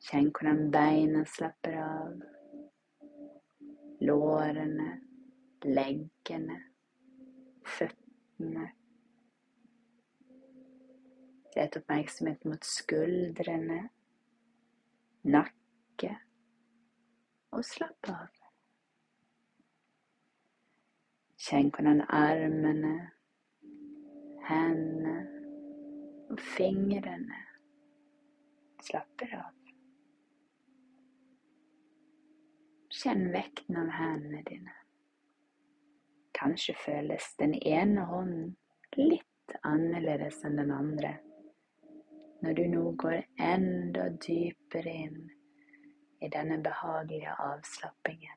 Kjenn hvordan beina slapper av. Lårene, leggene, føttene. Rett oppmerksomhet mot skuldrene, nakke, og slapp av. Kjenn hvordan armene, hendene og fingrene slapper av. Kjenn vekten av hendene dine. Kanskje føles den ene hånden litt annerledes enn den andre når du nå går enda dypere inn i denne behagelige avslappingen.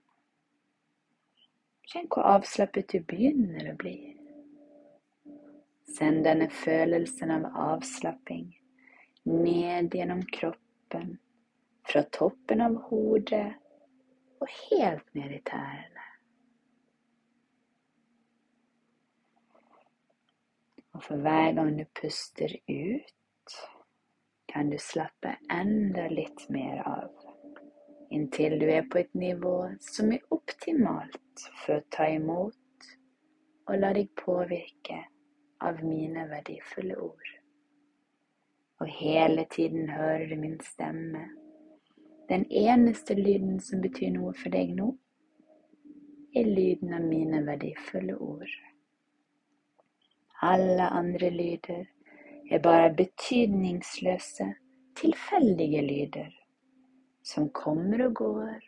Kjenn hvor avslappet du begynner å bli. Send denne følelsen av avslapping ned gjennom kroppen, fra toppen av hodet og helt ned i tærne. Og for hver gang du puster ut, kan du slappe enda litt mer av, inntil du er på et nivå som er optimalt for å ta imot og la deg påvirke av mine verdifulle ord. Og hele tiden hører du min stemme den eneste lyden som betyr noe for deg nå, er lyden av mine verdifulle ord. Alle andre lyder er bare betydningsløse, tilfeldige lyder som kommer og går,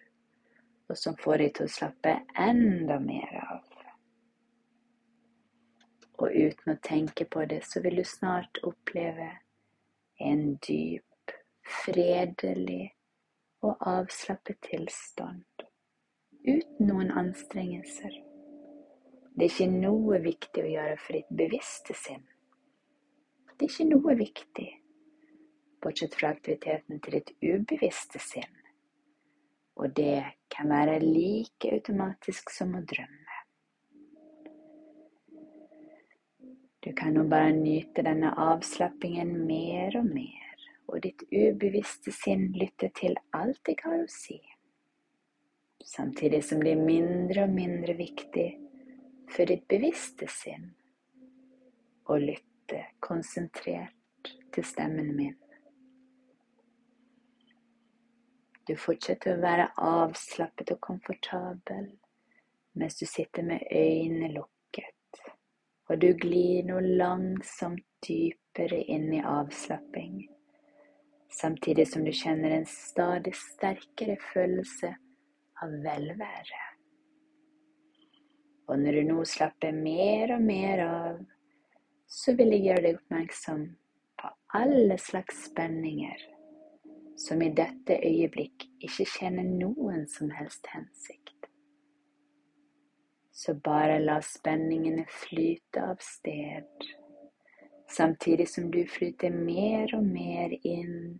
og som får deg til å slappe enda mer av. Og uten å tenke på det, så vil du snart oppleve en dyp, fredelig og avslappet tilstand uten noen anstrengelser. Det er ikke noe viktig å gjøre for ditt bevisste sinn. Det er ikke noe viktig, bortsett fra aktiviteten til ditt ubevisste sinn. Og det kan være like automatisk som å drømme. Du kan nå bare nyte denne avslappingen mer og mer og ditt ubevisste sinn lytter til alt jeg har å si, samtidig som det er mindre og mindre viktig for ditt bevisste sinn å lytte konsentrert til stemmen min. Du fortsetter å være avslappet og komfortabel mens du sitter med øynene lukket, og du glir nå langsomt dypere inn i avslapping samtidig som du kjenner en stadig sterkere følelse av velvære. Og når du nå slapper mer og mer av, så vil jeg gjøre deg oppmerksom på alle slags spenninger som i dette øyeblikk ikke kjenner noen som helst hensikt. Så bare la spenningene flyte av sted, samtidig som du flyter mer og mer inn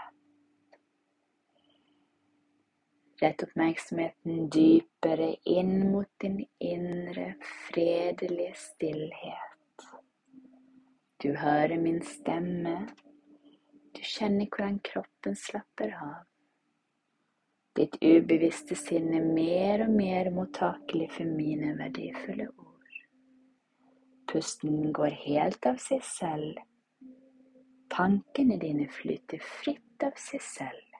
Rett oppmerksomheten dypere inn mot din indre, fredelige stillhet. Du hører min stemme. Du kjenner hvordan kroppen slapper av. Ditt ubevisste sinn er mer og mer mottakelig for mine verdifulle ord. Pusten går helt av seg selv. Tankene dine flyter fritt av seg selv.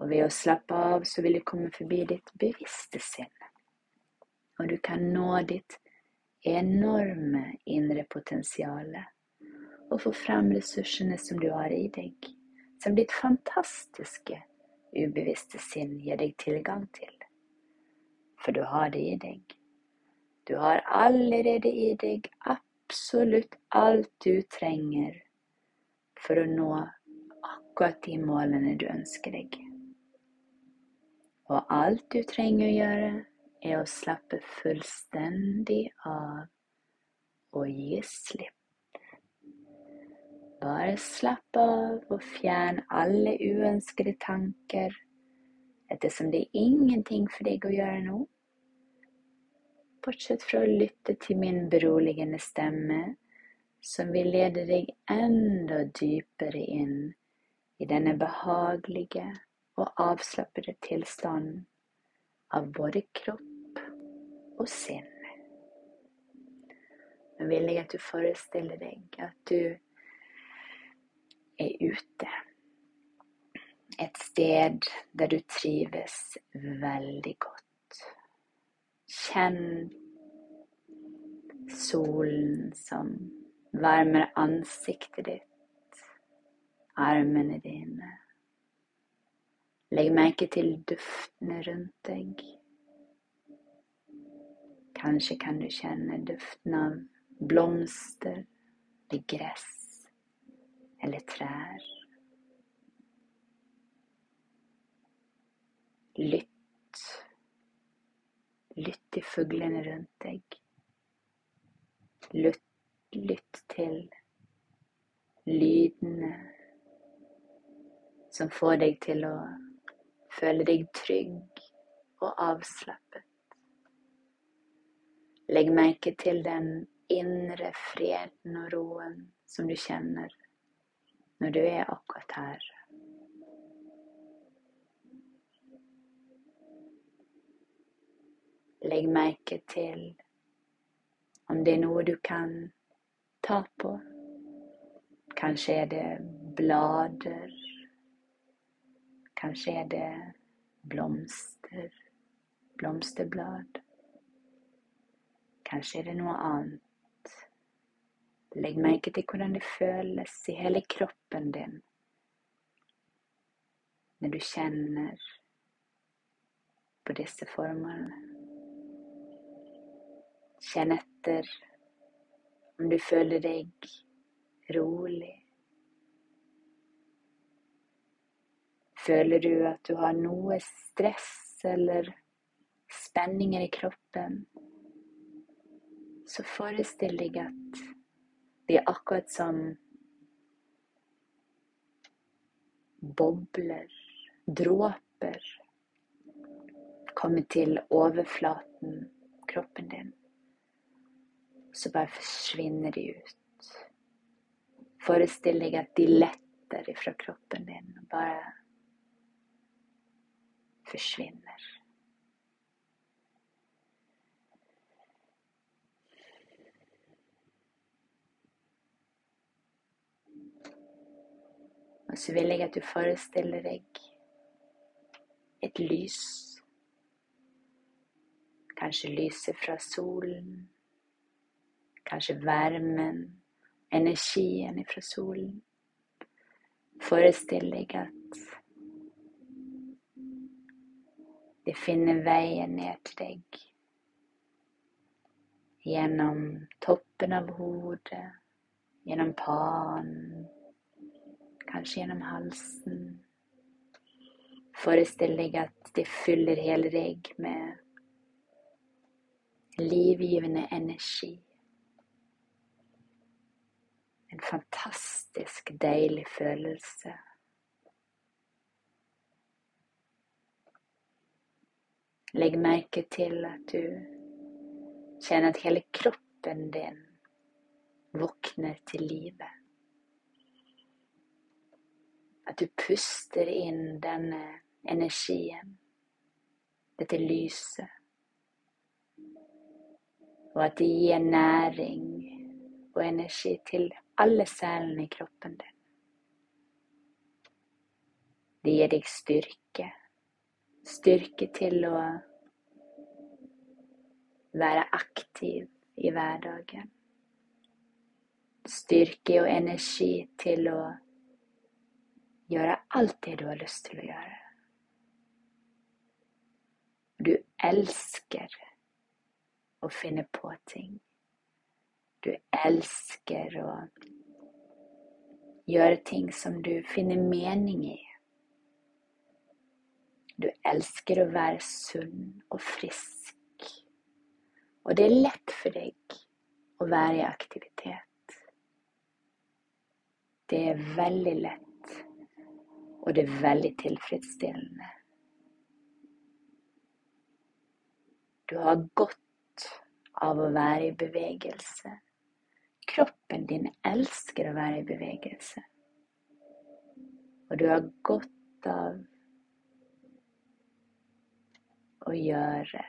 Og ved å slappe av så vil du komme forbi ditt bevisste sinn. Og du kan nå ditt enorme indre potensial og få frem ressursene som du har i deg, som ditt fantastiske, ubevisste sinn gir deg tilgang til. For du har det i deg. Du har allerede i deg absolutt alt du trenger for å nå akkurat de målene du ønsker deg. Og alt du trenger å gjøre, er å slappe fullstendig av og gi slipp. Bare slapp av og fjern alle uønskede tanker, ettersom det er ingenting for deg å gjøre nå. Bortsett fra å lytte til min beroligende stemme, som vil lede deg enda dypere inn i denne behagelige og avslappede tilstanden av både kropp og sinn. Nå vil jeg at du forestiller deg at du er ute. Et sted der du trives veldig godt. Kjenn solen som varmer ansiktet ditt, armene dine Legg merke til duftene rundt deg. Kanskje kan du kjenne duften av blomster eller gress eller trær. Lytt. Lytt til fuglene rundt deg. Lytt, lytt til lydene som får deg til å Føle deg trygg og avslappet. Legg merke til den indre freden og roen som du kjenner når du er akkurat her. Legg merke til om det er noe du kan ta på. Kanskje er det blader Kanskje er det blomster, blomsterblad. Kanskje er det noe annet. Legg merke til hvordan det føles i hele kroppen din når du kjenner på disse formene. Kjenn etter om du føler deg rolig Føler du at du har noe stress eller spenninger i kroppen, så forestill deg at de er akkurat som bobler, dråper, kommer til overflaten, kroppen din. Så bare forsvinner de ut. Forestill deg at de letter ifra kroppen din. og bare forsvinner. Og så vil jeg at du forestiller deg et lys. Kanskje lyset fra solen. Kanskje varmen, energien fra solen. Forestill deg at Det finner veien ned til deg. Gjennom toppen av hodet, gjennom panen, kanskje gjennom halsen. Forestill deg at de fyller hele deg med livgivende energi. En fantastisk deilig følelse. Legg merke til at du kjenner at hele kroppen din våkner til live. At du puster inn denne energien, dette lyset, og at det gir næring og energi til alle cellene i kroppen din. Det gir deg styrke. Styrke til å være aktiv i hverdagen. Styrke og energi til å gjøre alt det du har lyst til å gjøre. Du elsker å finne på ting. Du elsker å gjøre ting som du finner mening i. Du elsker å være sunn og frisk. Og det er lett for deg å være i aktivitet. Det er veldig lett, og det er veldig tilfredsstillende. Du har godt av å være i bevegelse. Kroppen din elsker å være i bevegelse. Og du har godt av å gjøre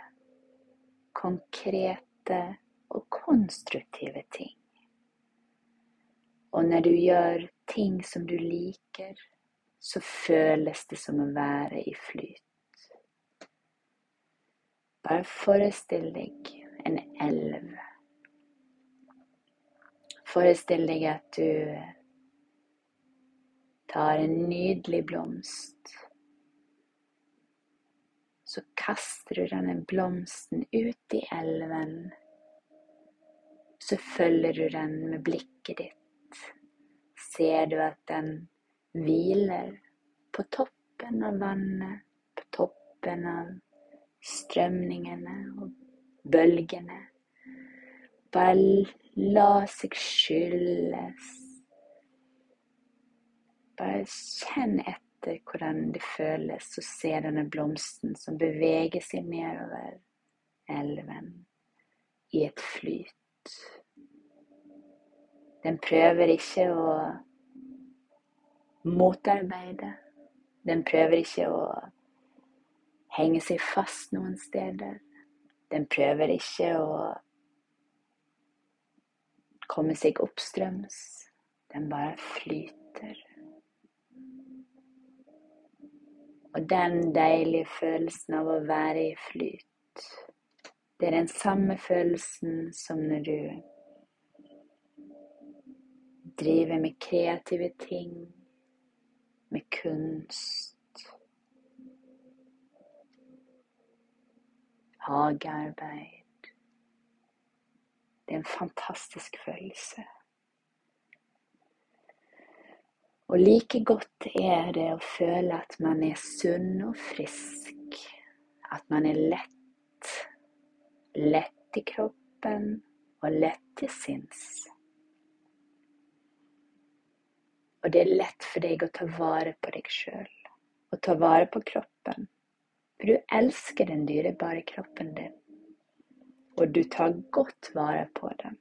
konkrete og konstruktive ting. Og når du gjør ting som du liker, så føles det som å være i flyt. Bare forestill deg en elv. Forestill deg at du tar en nydelig blomst så kaster du denne blomsten ut i elven. Så følger du den med blikket ditt. Ser du at den hviler på toppen av vannet, på toppen av strømningene og bølgene. Bare la seg skylles. Bare kjenn etter etter hvordan det føles å se denne blomsten som beveger seg nedover elven i et flyt. Den prøver ikke å motarbeide. Den prøver ikke å henge seg fast noen steder. Den prøver ikke å komme seg oppstrøms. Den bare flyter. Og den deilige følelsen av å være i flyt, det er den samme følelsen som når du driver med kreative ting, med kunst, hagearbeid. Det er en fantastisk følelse. Og like godt er det å føle at man er sunn og frisk. At man er lett. Lett i kroppen og lett til sinns. Og det er lett for deg å ta vare på deg sjøl. Og ta vare på kroppen. For du elsker den dyrebare kroppen din. Og du tar godt vare på den.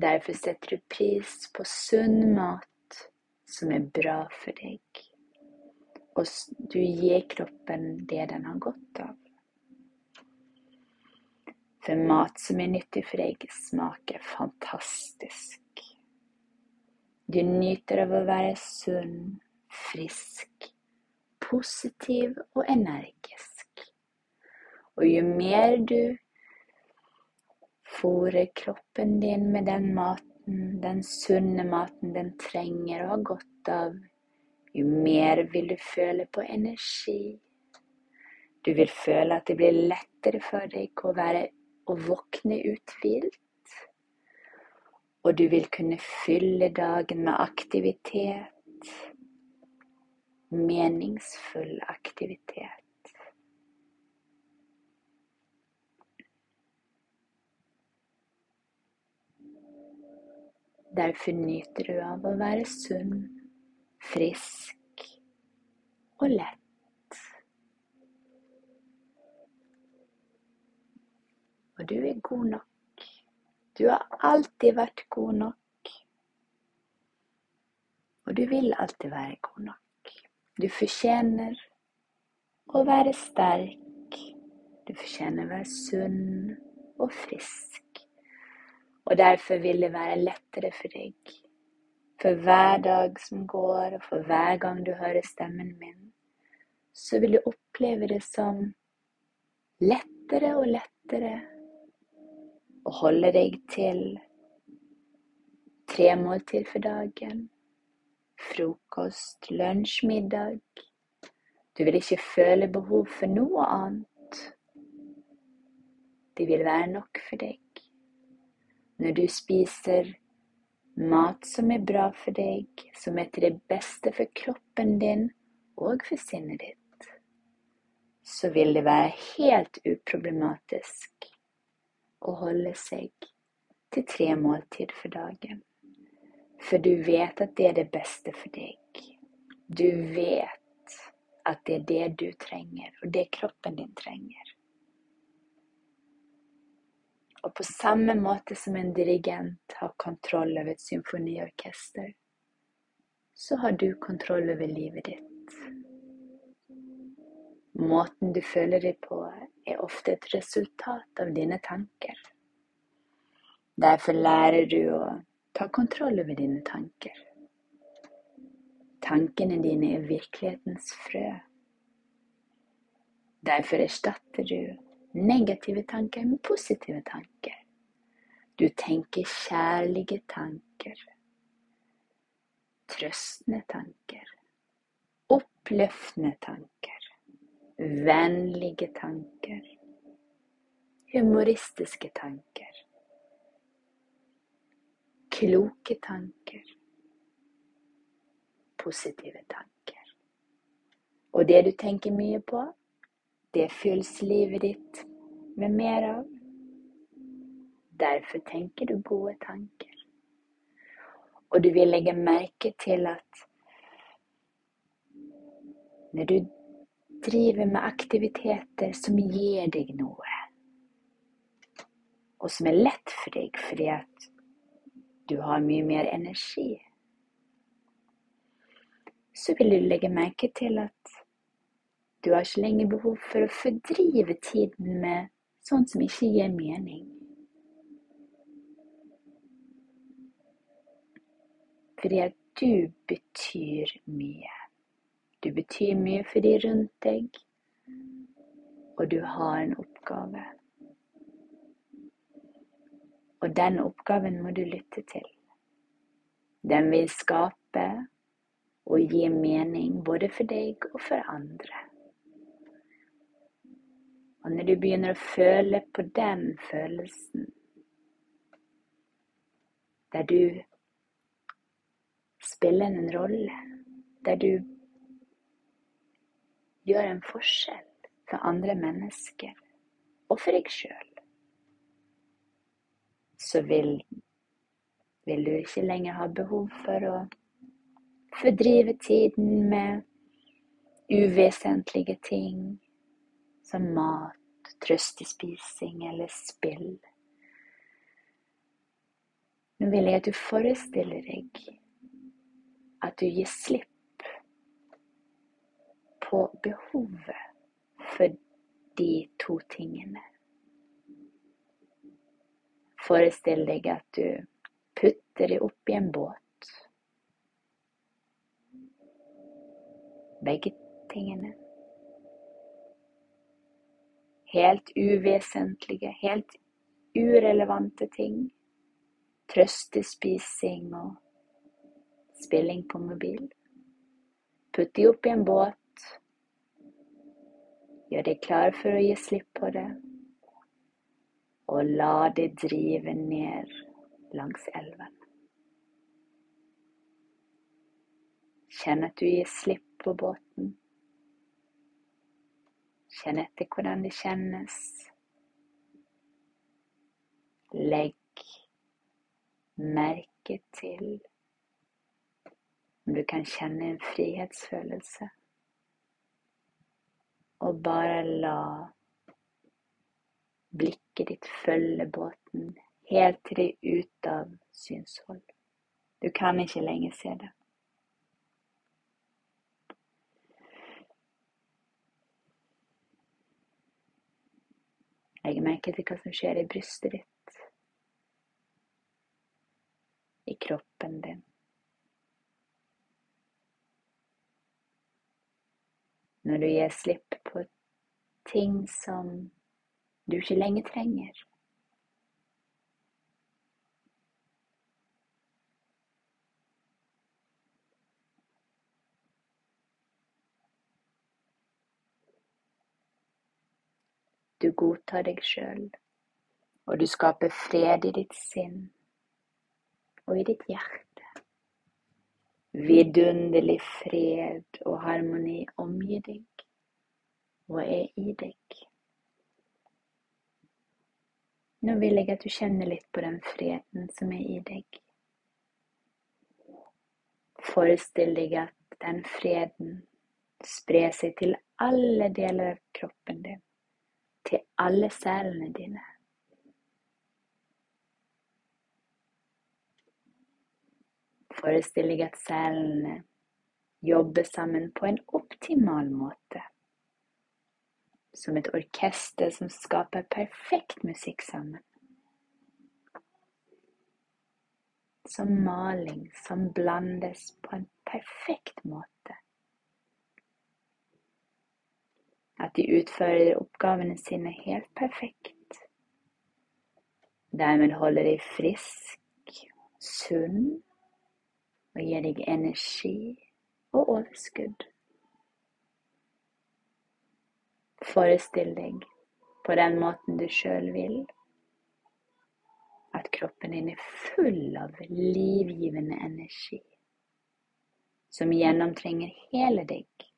Derfor setter du pris på sunn mat som er bra for deg. Og du gir kroppen det den har godt av. For mat som er nyttig for deg, smaker fantastisk. Du nyter av å være sunn, frisk, positiv og energisk. Og jo mer du Fôre kroppen din med den maten, den sunne maten den trenger og har godt av. Jo mer vil du føle på energi. Du vil føle at det blir lettere for deg å, være, å våkne uthvilt. Og du vil kunne fylle dagen med aktivitet. Meningsfull aktivitet. Derfor nyter du av å være sunn, frisk og lett. Og du er god nok. Du har alltid vært god nok. Og du vil alltid være god nok. Du fortjener å være sterk. Du fortjener å være sunn og frisk. Og derfor vil det være lettere for deg. For hver dag som går, og for hver gang du hører stemmen min, så vil du oppleve det som lettere og lettere og holde deg til tre måltid for dagen. Frokost, lunsj, middag. Du vil ikke føle behov for noe annet. Det vil være nok for deg. Når du spiser mat som er bra for deg, som er til det beste for kroppen din og for sinnet ditt, så vil det være helt uproblematisk å holde seg til tre måltid for dagen. For du vet at det er det beste for deg. Du vet at det er det du trenger, og det kroppen din trenger. Og på samme måte som en dirigent har kontroll over et symfoniorkester, så har du kontroll over livet ditt. Måten du føler deg på, er ofte et resultat av dine tanker. Derfor lærer du å ta kontroll over dine tanker. Tankene dine er virkelighetens frø. Derfor erstatter du negative tanker med positive tanker. Du tenker kjærlige tanker, trøstende tanker, oppløftende tanker. Vennlige tanker, humoristiske tanker, kloke tanker, positive tanker. Og det du tenker mye på, det fylles livet ditt med mer av. Derfor tenker du gode tanker. Og du vil legge merke til at når du driver med aktiviteter som gir deg noe. Og som er lett for deg fordi at du har mye mer energi. Så vil du legge merke til at du har ikke lenger behov for å fordrive tiden med sånt som ikke gir mening. Fordi at du betyr mye. Du betyr mye for de rundt deg, og du har en oppgave. Og den oppgaven må du lytte til. Den vil skape og gi mening både for deg og for andre. Og når du begynner å føle på den følelsen, der du spiller en rolle, der du gjør en forskjell for andre mennesker og for deg sjøl, så vil, vil du ikke lenger ha behov for å fordrive tiden med uvesentlige ting som mat, trøst i spising eller spill. Nå vil jeg at du forestiller deg at du gir slipp på behovet for de to tingene. Forestill deg at du putter det i en båt. Begge tingene. Helt uvesentlige, helt urelevante ting. Trøstespising og spilling på mobil. Putt de oppi en båt Gjør deg klar for å gi slipp på det, og la det drive ned langs elven. Kjenn at du gir slipp på båten. Kjenn etter hvordan det kjennes. Legg merke til om du kan kjenne en frihetsfølelse og bare la Blikket ditt følge båten helt til det er ute av synshold. Du kan ikke lenger se det. Legg merke til hva som skjer i brystet ditt, i kroppen din. Når du gir slipp på ting som du ikke lenger trenger. Du godtar deg sjøl, og du skaper fred i ditt sinn og i ditt hjerte. Vidunderlig fred og harmoni omgir deg og er i deg. Nå vil jeg at du kjenner litt på den freden som er i deg. Forestill deg at den freden sprer seg til alle deler av kroppen din til alle cellene dine. Forestill deg at cellene jobber sammen på en optimal måte. Som et orkester som skaper perfekt musikk sammen. Som maling som blandes på en perfekt måte. At de utfører oppgavene sine helt perfekt. Dermed holder de frisk, sunn og gir deg energi og overskudd. Forestill deg på den måten du sjøl vil, at kroppen din er full av livgivende energi som gjennomtrenger hele deg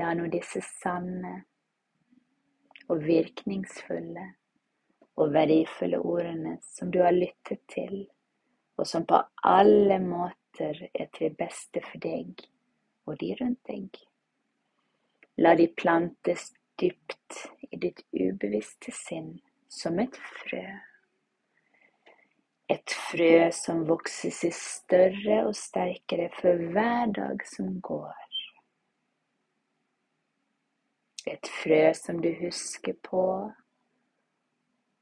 La nå disse sanne og virkningsfulle og verdifulle ordene som du har lyttet til, og som på alle måter er til beste for deg og de rundt deg. La de plantes dypt i ditt ubevisste sinn som et frø. Et frø som vokser seg større og sterkere for hver dag som går. Et frø som du husker på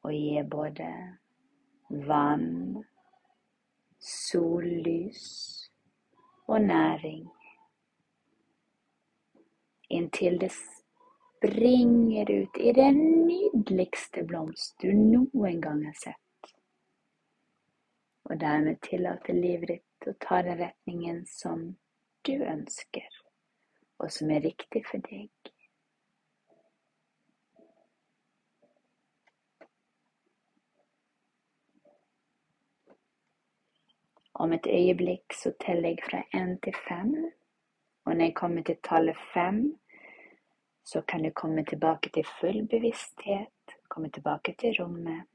og gir både vann, sollys og næring. Inntil det springer ut i den nydeligste blomst du noen gang har sett. Og dermed tillater livet ditt å ta den retningen som du ønsker, og som er riktig for deg. Om et øyeblikk så teller jeg fra én til fem. Og når jeg kommer til tallet fem, så kan du komme tilbake til full bevissthet, komme tilbake til rommet.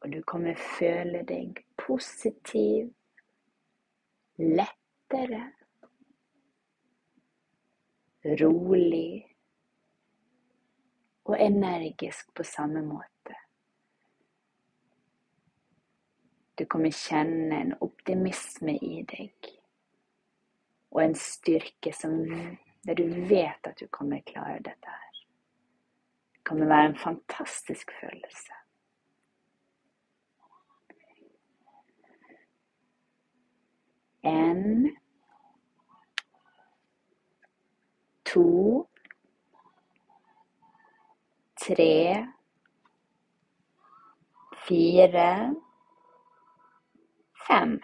Og du kommer føle deg positiv, lettere, rolig og energisk på samme måte. Du kommer kjenne en optimisme i deg. Og en styrke som, der du vet at du kommer klare dette her. Det kommer være en fantastisk følelse. En To Tre Fire fem